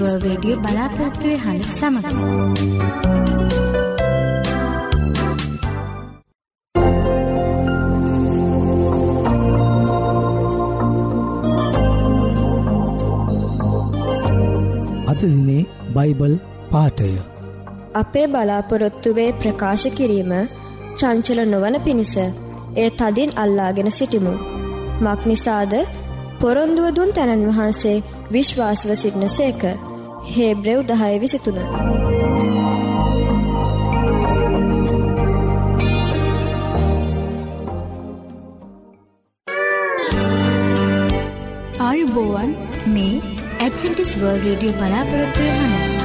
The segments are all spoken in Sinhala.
වර්ල් රේඩියෝ බලාපොරත්තුවේ හඬ සමඟ. අදදිනේ බයිබල් පාටය අපේ බලාපොරොත්තුවේ ප්‍රකාශ කිරීම චංචල නොවන පිණිස එය තදින් අල්ලාගෙන සිටිමු. මක් නිසාද පොරොන්දුව දුන් තැනන් වහන්සේ විශ්වාසව සිටින සේක හේබ්‍රෙව් දහය විසිතුන. ආයුබෝවන් මේ ඇඩ්වෙන්ටිස් වර්ල් රේඩියෝ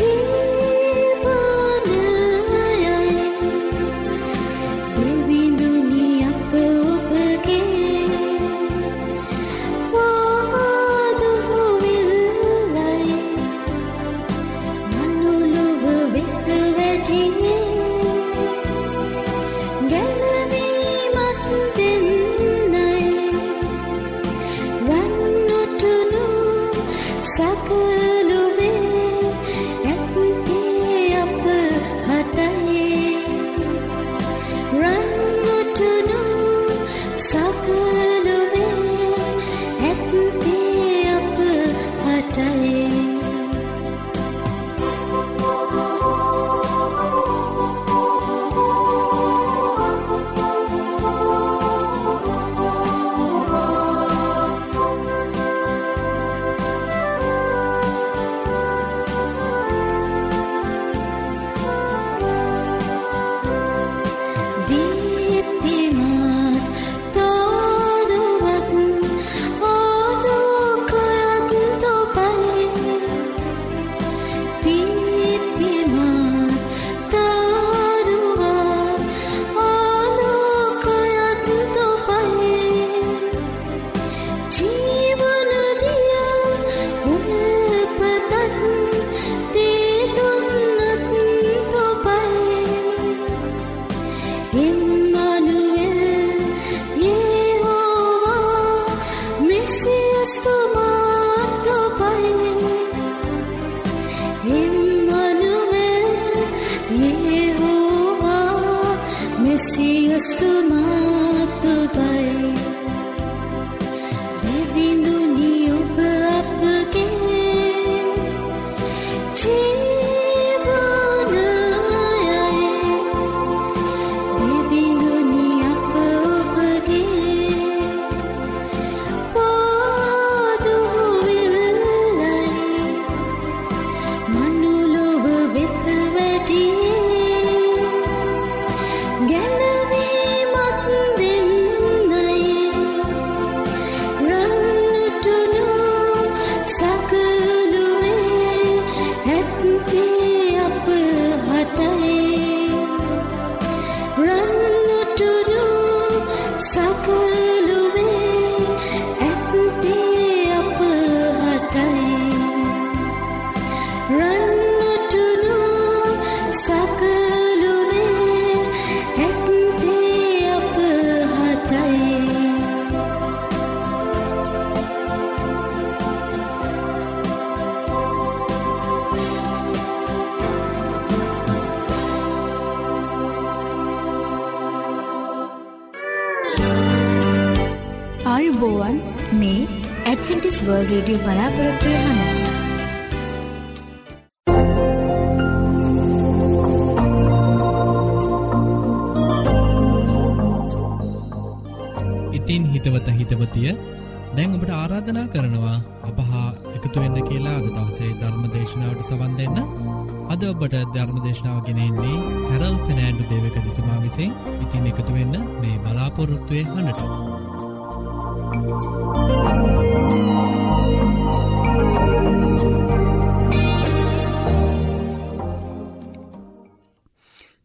Jesus. බලාපොරොත්වය හන්න. ආයුබෝවන් ඔබට ධර්ම දේශනාව ගෙනෙන්නේ හැරල් ෆෙනෑන්ඩු දේවක තිතුමා විසින් ඉතින් එකතුවෙන්න මේ බලාපොරොත්තුවය හනට.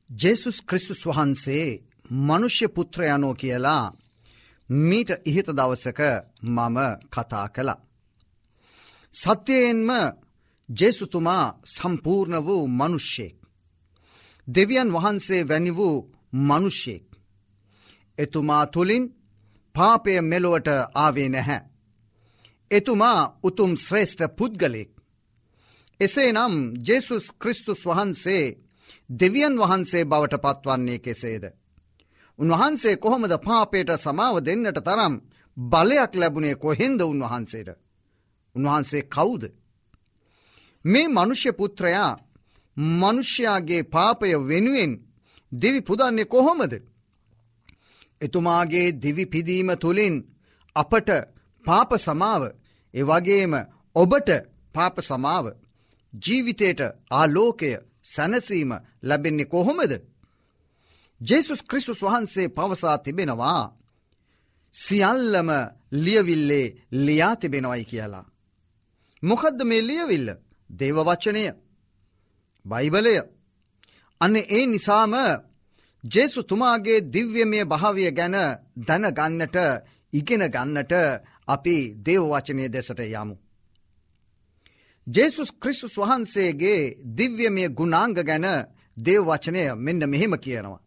ජෙසුස් ක්‍රිස්තුස් වහන්සේ මනුෂ්‍ය පුත්‍රයනෝ කියලා මීට ඉහිත දවසක මම කතා කළා. සත්‍යයෙන්ම ජේසුතුමා සම්පූර්ණ වූ මනුෂ්‍යයෙක්. දෙවියන් වහන්සේ වැනි වූ මනුෂ්‍යයෙක්. එතුමා තුළින් පාපය මෙලොවට ආවේ නැහැ. එතුමා උතුම් ශ්‍රේෂ්ඨ පුද්ගලෙක්. එසේ නම් ජෙසුස් ක්‍රිස්තුස් වහන්සේ දෙවියන් වහන්සේ බවට පත්වන්නේ කෙසේද. උන්වහන්සේ කොහොමද පාපයට සමාව දෙන්නට තරම් බලයක් ලැබුණේ කොහෙන්ද උන්වහන්සේට. උන්වහන්සේ කවුද. මේ මනුෂ්‍ය පුත්‍රයා මනුෂ්‍යයාගේ පාපය වෙනුවෙන් දෙවි පුදන්නේ කොහොමද. එතුමාගේ දිවිපිදීම තුළින් අපට පාප සමාව එවගේම ඔබට පාප සමාව ජීවිතයට ආලෝකය සැනසීම ලැබෙන්නේ කොහොමද. ජෙසුස් ක්‍රිස්තුස් වහන්සේ පවසා තිබෙනවා සියල්ලම ලියවිල්ලේ ලියා තිබෙනවයි කියලා. මොකදද මේ ලියවිල්ල දේවවච්චනය බයිබලය අන්න ඒ නිසාම ජේසු තුමාගේ දිව්‍යමය භාවය ගැන දැනගන්නට ඉගෙන ගන්නට අපි දේවවචනය දෙසට යමු. ජේසුස් ක්‍රිස්තුස් වහන්සේගේ දිව්‍යමය ගුණාංග ගැන දේවවචනය මෙන්න මෙහෙම කියනවා.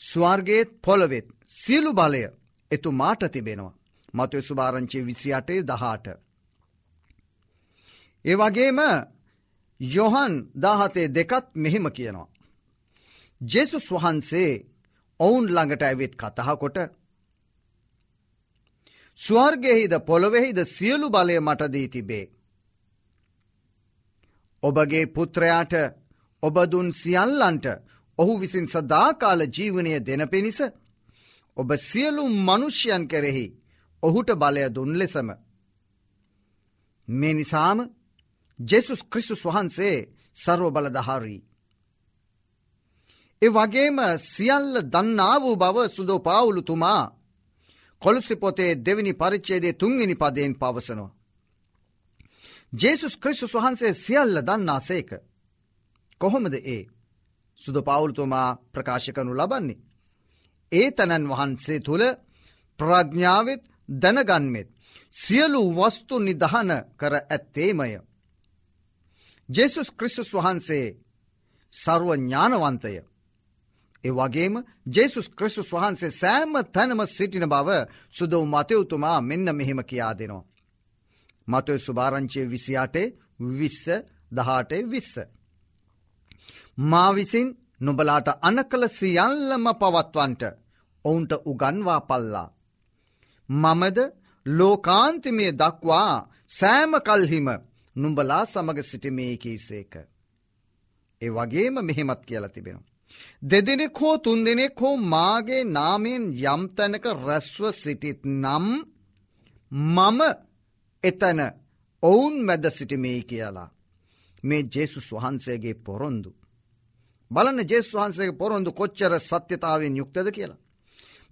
ස්වර්ගේත් පොළවෙත් සියලු බලය එතු මාට තිබෙනවා. මතුව සුභාරංචි විසි අටේ දහට. ඒ වගේම යොහන් දාහතේ දෙකත් මෙහෙම කියනවා. ජෙසුස් වහන්සේ ඔවුන් ළඟට ඇවිත් කතහකොට ස්වර්ගෙහිද පොළොවෙහිද සියලු බලය මටදී තිබේ. ඔබගේ පුත්‍රයාට ඔබදුන් සියල්ලන්ට ඔහු විසින් සදාකාල ජීවනය දෙන පිණිස ඔබ සියලු මනුෂ්‍යයන් කෙරෙහි ඔහුට බලය දුන් ලෙසම. මේ නිසාම ජෙසුස් ක්‍රිස්තුස් වහන්සේ සර්ව බලදහාරී. ඒ වගේම සියල්ල දන්නා වූ බව සුදෝ පාවුලුතුමා කොළුසි පොතේ දෙවිනි පරිච්චේදේ තුන්ගනි පදයෙන් පවසනවා. ජේසුස් ක්‍රිස්තුස් වහන්සේ සියල්ල දන්නා සේක. කොහොමද ඒ සුද පවුල්තුමා ප්‍රකාශ කනු ලබන්නේ. ඒ තැනන් වහන්සේ තුළ ප්‍රඥාවත් දැනගන්මෙත් සියලු වස්තු නිදහන කර ඇත්තේමය. ජෙසුස් ක්‍රිස්තුස් වහන්සේ සරුව ඥානවන්තය. ඒ වගේම ජෙසුස් ක්‍රිස්තුස් වහන්සේ සෑම තැනම සිටින බව සුදව මතයුතුමා මෙන්න මෙහෙම කියා දෙනවා. මතය සුභාරංචය විසියාටේ විස්ස දහටේ විස්ස. මා විසින් නොබලාට අන කළ සියල්ලම පවත්වන්ට ඔවුන්ට උගන්වා පල්ලා. මමද ලෝකාන්තිමය දක්වා සෑම කල්හිම නුඹලා සමග සිටිමේකීසේක. ඒ වගේම මෙහෙමත් කියලා තිබෙනවා. දෙදෙනෙක් හෝ තුන් දෙනෙක් හෝ මාගේ නාමයෙන් යම්තැනක රැස්ව සිටිත් නම් මම එතන ඔවුන් මැද සිටිමේ කියලා. මේ ජේසුස් වහන්සේගේ පොරොන්දු. බලන ජෙස් වහන්සේ පොරොන්දු කොච්චර සත්‍යතාවෙන් යුක්තද කියලා.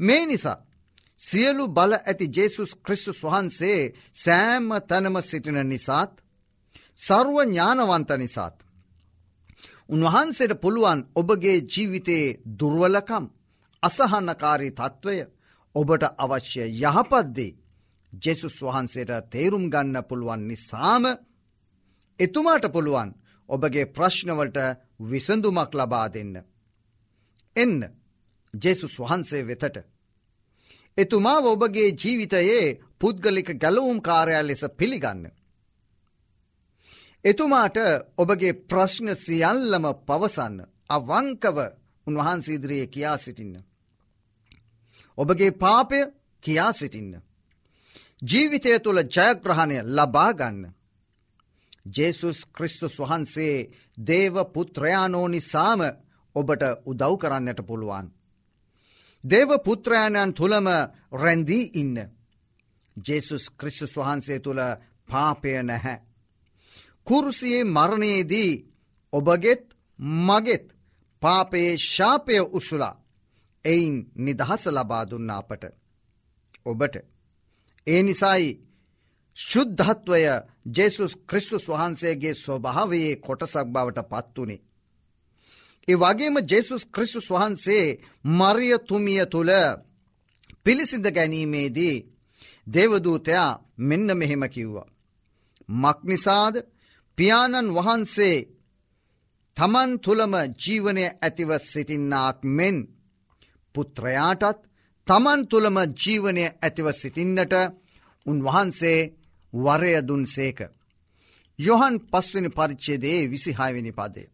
මේ නිසා සියලු බල ඇති ජේසුස් ක්‍රිස්තුස් වහන්සේ සෑම තැනම සිටින නිසාත් සරුව ඥානවන්ත නිසාත්. උන්වහන්සේට පුළුවන් ඔබගේ ජීවිතයේ දුර්වලකම් අසහන්නකාරී තත්ත්වය ඔබට අවශ්‍ය යහපත්දේ ජෙසුස් වහන්සේට තේරුම් ගන්න පුළුවන් නිසාම එතුමාට පුළුවන් ඔබගේ ප්‍රශ්නවලට විසඳුමක් ලබා දෙන්න. එන්න ජෙසුස් වහන්සේ වෙතට. එතුමාව ඔබගේ ජීවිතයේ පුද්ගලික ගැලවුම් කාරයා ලෙස පිළිගන්න. එතුමාට ඔබගේ ප්‍රශ්න සියල්ලම පවසන්න අවංකව උන්වහන්සීදිරයේ කියා සිටින්න. ඔබගේ පාපය කියා සිටින්න. ජීවිතය තුළ ජයග්‍රහණය ලබාගන්න. ජේසුස් ක්‍රිස්තුස් වහන්සේ දේව පුත්‍රයානෝ නිසාම ඔබට උදව් කරන්නට පුළුවන්. දේව පුත්‍රයාණන් තුළම රැන්දී ඉන්න. ජේසුස් ක්‍රිස්තුස් වහන්සේ තුළ පාපය නැහැ. කුරුසියේ මරණයේදී ඔබගෙත් මගෙත් පාපයේ ශාපය උසුලා එයින් නිදහස ලබා දුන්න අපට. ඔබට. ඒ නිසයි ශුද්ධත්වය ජෙසුස් ක්‍රිස්තුස් වහන්සේගේ ස්වභාවයේ කොටසක් බවට පත්වනේ. ඒ වගේම ජෙසුස් ක්‍රිස්තුස් වහන්සේ මරියතුමිය තුළ පිළිසිඳ ගැනීමේදී දේවදූතයා මෙන්න මෙහෙම කිව්වා. මක්නිසාද පියාණන් වහන්සේ තමන් තුළම ජීවනය ඇතිව සිටින්නාක් මෙන් පුත්‍රයාටත් තමන් තුළම ජීවනය ඇතිව සිටින්නට උන්වහන්සේ වරයදුන් සේක. යොහන් පස්වනි පරිච්චේදේ විසිහායවෙනි පදේ.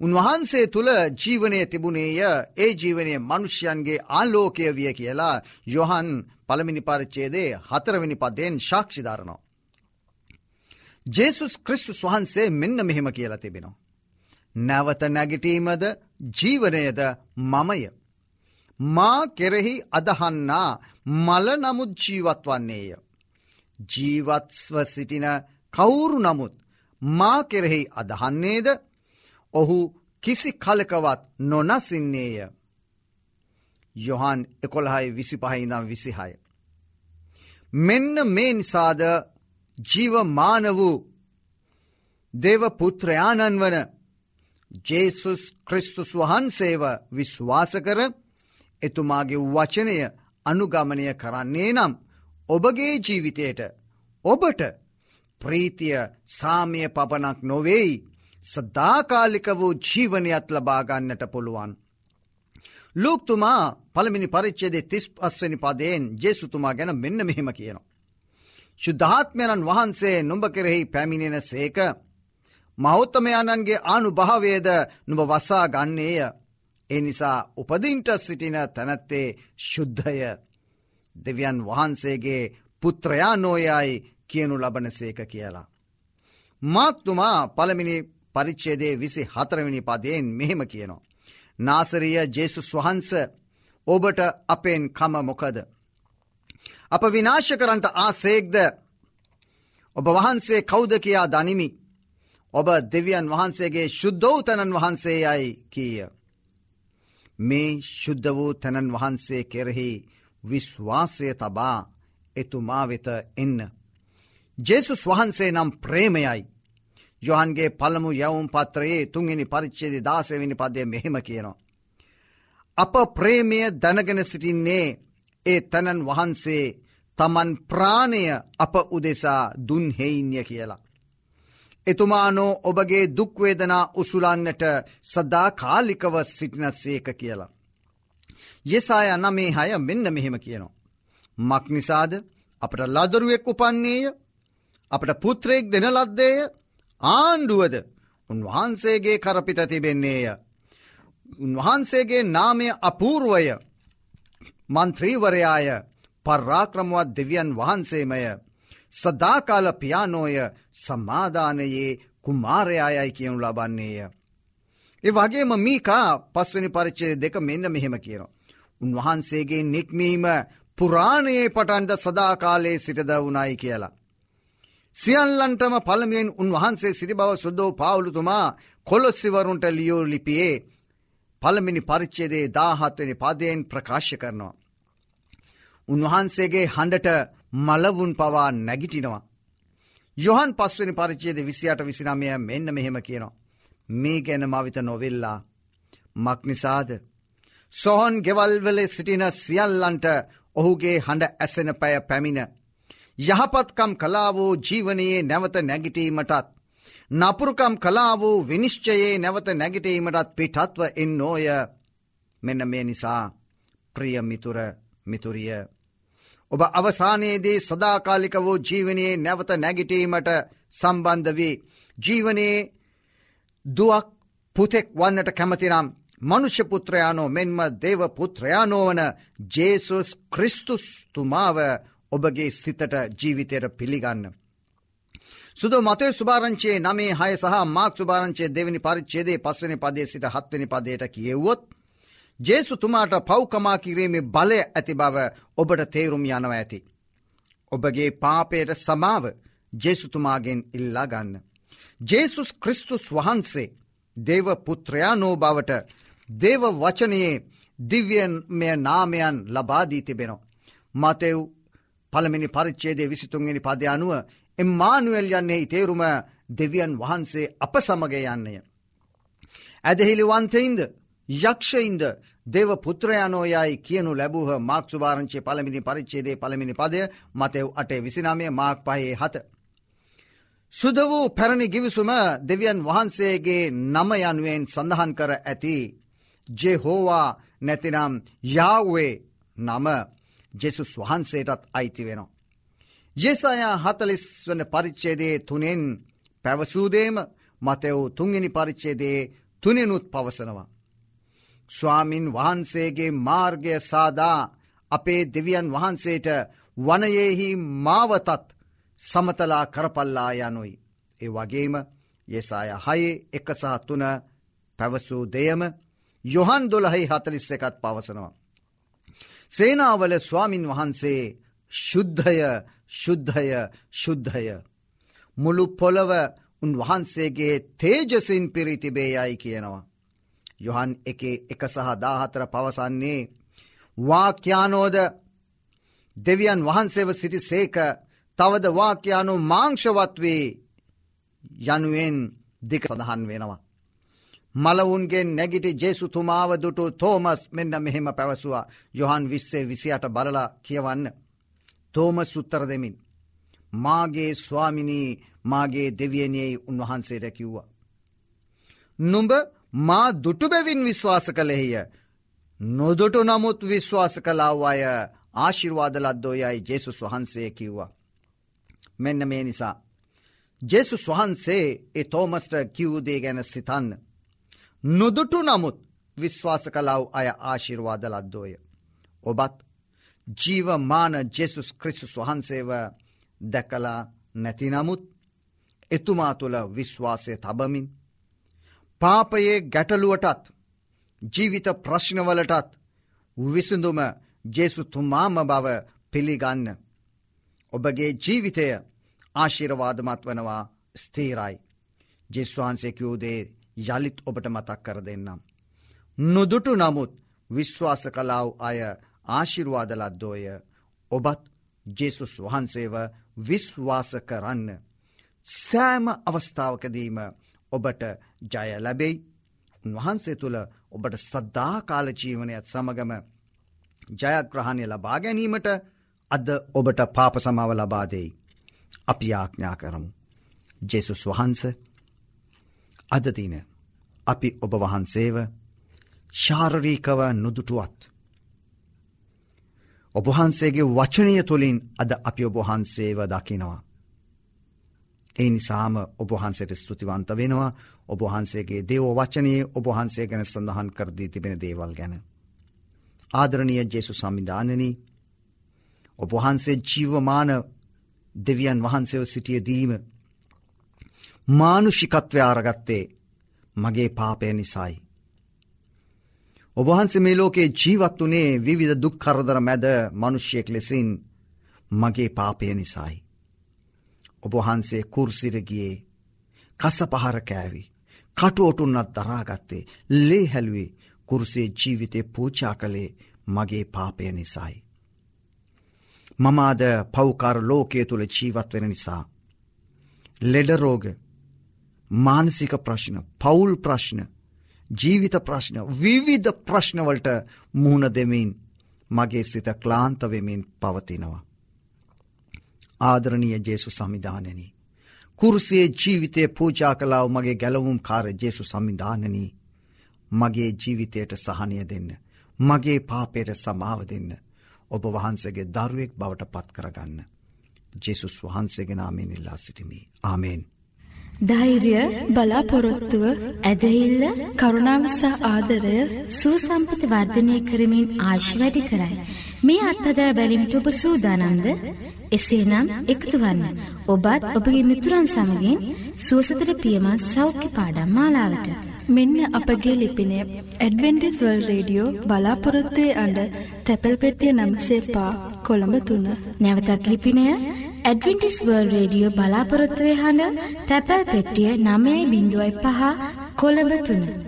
උන්වහන්සේ තුළ ජීවනය තිබුණේය ඒ ජීවනය මනුෂ්‍යයන්ගේ ආලෝකය විය කියලා යොහන් පළමිනි පරිච්චේදේ හතරවෙනි පදයෙන් ශාක්ෂිධරනවා. ජේසුස් ක්‍රිස්තුස් වහන්සේ මෙන්න මෙහෙම කියලා තිබෙනවා. නැවත නැගිටීමද ජීවනයද මමය. මා කෙරෙහි අදහන්නා මල නමුත් ජීවත් වන්නේය. ජීවත්ස්ව සිටින කවුරු නමුත් මා කෙරෙහි අදහන්නේද ඔහු කිසි කලකවත් නොනසින්නේය. යොහන් එකොළහයි විසි පහයිනම් විසිහය. මෙන්න මේ නිසාද ජීවමාන වූ දේවපුත්‍රයාණන් වන ජේසුස් ක්‍රිස්තුස් වහන්සේව විශ්වාස කර එතුමාගේ වචනය අනුගමනය කරන්නේ නම් ඔබගේ ජීවිතයට ඔබට ප්‍රීතිය සාමය පපනක් නොවෙයි සදාකාලික වූ ජීවනයත් ලබාගන්නට පුළුවන්. ලූක්තුමා පළමිනි පරිච්චේදේ තිස් පස්වනි පදයෙන් ජේසුතුමා ගැන මෙන්න මෙහෙම කියනවා. ශුද්ධාත්මයණන් වහන්සේ නුඹ කෙරෙහි පැමිණෙන සේක මෞත්තමයණන්ගේ ආනු භාවේද නුඹ වසා ගන්නේය. ඒ නිසා උපදින්ට සිටින තැනැත්තේ ශුද්ධය දෙවියන් වහන්සේගේ පුත්‍රයා නෝයයි කියනු ලබනසේක කියලා. මාක්තුමා පළමිනි පරිච්චේදේ විසි හතරවෙනි පදයෙන් මෙහෙම කියනවා. නාසරිය ජේසුස් වහන්ස ඔබට අපෙන් කම මොකද. අප විනාශ කරන්ට ආසේක්ද ඔබ වහන්සේ කෞද කියා දනිමි. ඔබ දෙවියන් වහන්සේගේ ශුද්ධෝ තැනන් වහන්සේ යයි කීය. මේ ශුද්ධ වූ තැනන් වහන්සේ කෙරෙහි විශ්වාසය තබා එතුමා වෙත එන්න. ජේසුස් වහන්සේ නම් ප්‍රේමයයි. යොහන්ගේ පළමු යවුම් පත්‍රයේ තුන්ගනි පරිච්චේද දාසවිනි පදය මෙහෙම කියනවා. අප ප්‍රේමය දැනගෙන සිටින්නේ ඒ තැනන් වහන්සේ තමන් ප්‍රාණය අප උදෙසා දුන්හෙයින්ය කියලා. එතුමානෝ ඔබගේ දුක්වේදනා උසුලන්නට සදා කාලිකව සිටින සේක කියලා. යෙසාය නමේ හය මෙන්න මෙහෙම කියනවා. මක් නිසාද අපට ලදරුවෙක් උපන්නේය අපට පුත්‍රයෙක් දෙන ලද්දේය ආණ්ඩුවද උන්වහන්සේගේ කරපිට තිබෙන්නේය. උන්වහන්සේගේ නාමය අපූර්වය මන්ත්‍රීවරයාය පර්රාක්‍රමවත් දෙවියන් වහන්සේමය සදාකාල පියානෝය සමාධානයේ කුමාරයායයි කියනු ලබන්නේය. ඒ වගේම මීකා පස්වනි පරිච්චේ දෙක මෙන්න මෙහෙම කියනවා. උන්වහන්සේගේ නික්මීම පුරාණයේ පටන්ඩ සදාකාලයේ සිටද වුණයි කියලා. සියල්ලන්ටම පළමියෙන් උන්වහන්සේ සිරි බව සුද්දෝ පාවුලුතුමා කොළොස්සිවරුන්ට ලියෝ ලිපියේ පළමිනි පරිච්චේදේ දාහත්වනි පදයෙන් ප්‍රකාශ කරනවා. උන්වහන්සේගේ හඬට මලවුන් පවා නැගිටිනවා. යොහන් පස්වනි පරිච්චේද විසියට විසිනමය මෙන්න මෙහෙම කියනවා. මේ ගැන මවිත නොවෙල්ලා. මක්නිසාද. සොහොන් ගෙවල්වල සිටින සියල්ලන්ට ඔහුගේ හඬ ඇසෙන පැය පැමිණ. යහපත්කම් කලා වූ ජීවනයේ නැවත නැගිටීමටත්. නපුරුකම් කලා වූ විනිශ්චයේ නැවත නැගිටීමටත් පිටත්ව එන්නෝය මෙන්න මේ නිසා ප්‍රිය මිතුර මිතුරිය. ඔබ අවසානයේදී සදාකාලික වූ ජීවනයේ නැවත නැගිටීමට සම්බන්ධ වී ජීවනයේ දුවක් පුතෙක් වන්නට කැමතිනම් මනුෂ්‍ය පුත්‍රයානෝ මෙන්ම දේව පුත්‍රයානෝ වන ජේසුස් ක්‍රිස්තුස් තුමාව ඔබගේ සිතට ජීවිතයට පිළිගන්න. සුද මතය සුභාරංචයේ නමේ හය සහ මාක් සුභාරංචයේ දෙවනි පරිච්චේදේ පස්වනි පදේ සිට හත්වනි පදයට කියෙව්වොත් ජේසු තුමාට පව්කමා කිරීමේ බලය ඇති බව ඔබට තේරුම් යනව ඇති. ඔබගේ පාපයට සමාව ජේසුතුමාගෙන් ඉල්ලා ගන්න. ජේසුස් ක්‍රිස්තුස් වහන්සේ දේව පුත්‍රයානෝ බවට දේව වචනයේ දිව්‍යන්මය නාමයන් ලබාදී තිබෙනවා. මතෙව් පළමිනි පරිච්චේදේ විසිතුන්ගෙන පද අනුව එම්මානුවල් යන්නේ තේරුම දෙවියන් වහන්සේ අප සමග යන්නය. ඇදහිලි වන්තයින්ද යක්ෂයින්ද දෙව පුත්‍රයනෝයයි කියනු ලැබූහ මාක් සුභාරංචේ පළමිනි පරිච්චේදේ පළමිනි පදය මතෙව් අටේ විසිනාමය මාක් පහේ හත. සුද වූ පැරණි ගිවිසුම දෙවියන් වහන්සේගේ නම යනුවෙන් සඳහන් කර ඇති ජෙහෝවා නැතිනම් යාවේ නම ජෙසුස් වහන්සේටත් අයිති වෙනවා. යෙසායා හතලිස් වන පරිච්චේදේ තුනෙන් පැවසූදේම මතෙව් තුන්ගනි පරිච්චේදේ තුනෙනුත් පවසනවා. ස්වාමින් වහන්සේගේ මාර්ගය සාදා අපේ දෙවියන් වහන්සේට වනයෙහි මාවතත් සමතලා කරපල්ලා යනුයි. ඒ වගේම යෙසාය හයේ එක සහ තුන පැවසූ දෙයම යොහන් දොළහහි හතලිස්ස එකත් පවසනවා. සේනාවල ස්වාමින් වහන්සේ ශුද්ධය ශුද්ධය ශුද්ධය. මුළු පොළව උන්වහන්සේගේ තේජසින් පිරිතිබේ යයි කියනවා. යොහන් එක එක සහ දාහතර පවසන්නේ වාක්‍යානෝද දෙවියන් වහන්සේව සිටි සේක තවද වාක්‍යානු මාංශවත් වේ යනුවෙන් දෙක සඳහන් වෙනවා. මලවුන්ගෙන් නැගිටි ජේසුතුමාව දුටු තෝමස් මෙන්න මෙහෙම පැවසවා යොහන් විස්සේ විසියට බලලා කියවන්න. තෝම සුත්තර දෙමින්. මාගේ ස්වාමිනී මාගේ දෙවියනයේ උන්වහන්සේට කිව්වා. නුඹ මා දුටුබැවින් විශ්වාස කළෙහිය. නොදුටු නමුත් විශ්වාස කලාව අය ආශිර්වාද ලද්දෝ යයි ජෙසුස් වහන්සේ කිව්වා. මෙන්න මේ නිසා. ජෙසුස් වහන්සේ ඒ තෝමස්ට කිව්දේ ගැන සිතන්න. නොදුටු නමුත් විශ්වාස කලාව අය ආශිර්වාද ලද්දෝය. ඔබත් ජීවමාන ජෙසුස් ක්‍රිස්තුස් වහන්සේව දැකලා නැති නමුත් එතුමා තුළ විශ්වාසය තබමින් පාපයේ ගැටලුවටත් ජීවිත ප්‍රශ්නවලටත් විසඳුම ජේසු තුමාම බව පිළිගන්න. ඔබගේ ජීවිතය ආශිරවාදමත් වනවා ස්තේරයි. ජෙස්වාන්සෙකයූදේ යළිත් ඔබට මතක් කර දෙන්නම්. නොදුටු නමුත් විශ්වාස කලාව් අය ආශිරවාදලද්දෝය ඔබත් ජෙසුස් වහන්සේව විශ්වාස කරන්න. සෑම අවස්ථාවකදීම ඔබට ජය ලැබෙයි උන්වහන්සේ තුළ ඔබට සද්ධාකාල ජීවනයත් සමගම ජයග්‍රහණය ලබා ගැනීමට අද ඔබට පාප සමාව ලබාදෙයි. අපි යාඥා කරමු. ජෙසුස් වහන්ස අදතින අපි ඔබ වහන්සේව ශාරරීකව නොදුටුවත්. ඔබහන්සේගේ වචනය තුළින් අද අපි ඔබහන්සේව දකිනවා. ඒ නිසාම ඔබහන්සේට ස්තුතිවන්ත වෙනවා ඔබහන්සේගේ දේව වචනයේ ඔබහන්සේ ගැන සඳහන් කරදී තිබෙන දේවල් ගැන. ආදරණය ජේසු සම්විධානනී ඔබහන්සේ ජීවමාන දෙවියන් වහන්සේව සිටියදීම මානුෂිකත්වය ආරගත්තේ මගේ පාපය නිසයි. ඔබහන්සේ මේ ලෝකේ ජීවත් වනේ විවිධ දුක් කරදර මැද මනුෂ්‍යයෙක් ලෙසින් මගේ පාපය නිසයි. ඔබහන්සේ කුර්සිරගියේ කස පහර කෑවි. කටුවොටුන්නත් දරාගත්තේ ලේ හැල්වේ කුරුසේ ජීවිතය පූචා කළේ මගේ පාපය නිසයි. මමාද පෞකාර ලෝකය තුළ ජීවත් වෙන නිසා. ලෙඩරෝග මානසික ප්‍රශ්න පවුල් ප්‍රශ්න ජීවිත ප්‍රශ්න විවිධ ප්‍රශ්නවලට මුහුණ දෙමින් මගේ සිත ක්ලාන්තවෙමින් පවතිනවා. ආදරණීය ජේසු සමිධානනී. කුරුසේ ජීවිතය පූජා කලාව මගේ ගැලවුම් කාර ජේසු සමිධානනී. මගේ ජීවිතයට සහනය දෙන්න. මගේ පාපයට සමාව දෙන්න. ඔබ වහන්සගේ දරුවෙක් බවට පත් කරගන්න. ජෙසුස් වහන්සේගෙනාමෙන් ඉල්ලා සිටිමි. ආමේෙන්. ධෛර්ය බලාපොරොත්තුව ඇදහිල්ල කරුණාවසා ආදරය සූසම්පති වර්ධනය කරමින් ආශ් වැඩි කරයි. මේ අත්හදා බැලිමට ඔබ සූදානම්ද? එසේනම් එකතු වන්න. ඔබත් ඔබගේ මිතුරන් සමගින් සුවසතර පියමත් සෞඛ්‍ය පාඩම් මාලාවට. මෙන්න අපගේ ලිපින ඇඩවෙන්ටිස් වර්ල්ඩ් රේඩියෝ බලාපොරොත්තුවේ අඩ තැපැල් පෙට්ටිය නම්සේපා කොළඹ 3. නැවතත් ලිපිනය ඇඩවෙන්ටිස් වර්ල්ඩ් රේඩියෝ බලාපොරොත්තුවේ හඬ තැපැල් පෙට්ටිය 9.5 කොළඹ 3.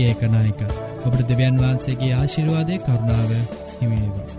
ක්‍රිස්ටිය එකනායක ඔබට දෙවියන් වහන්සේගේ ආශිරවාදය කරුණාව හිමිේවා.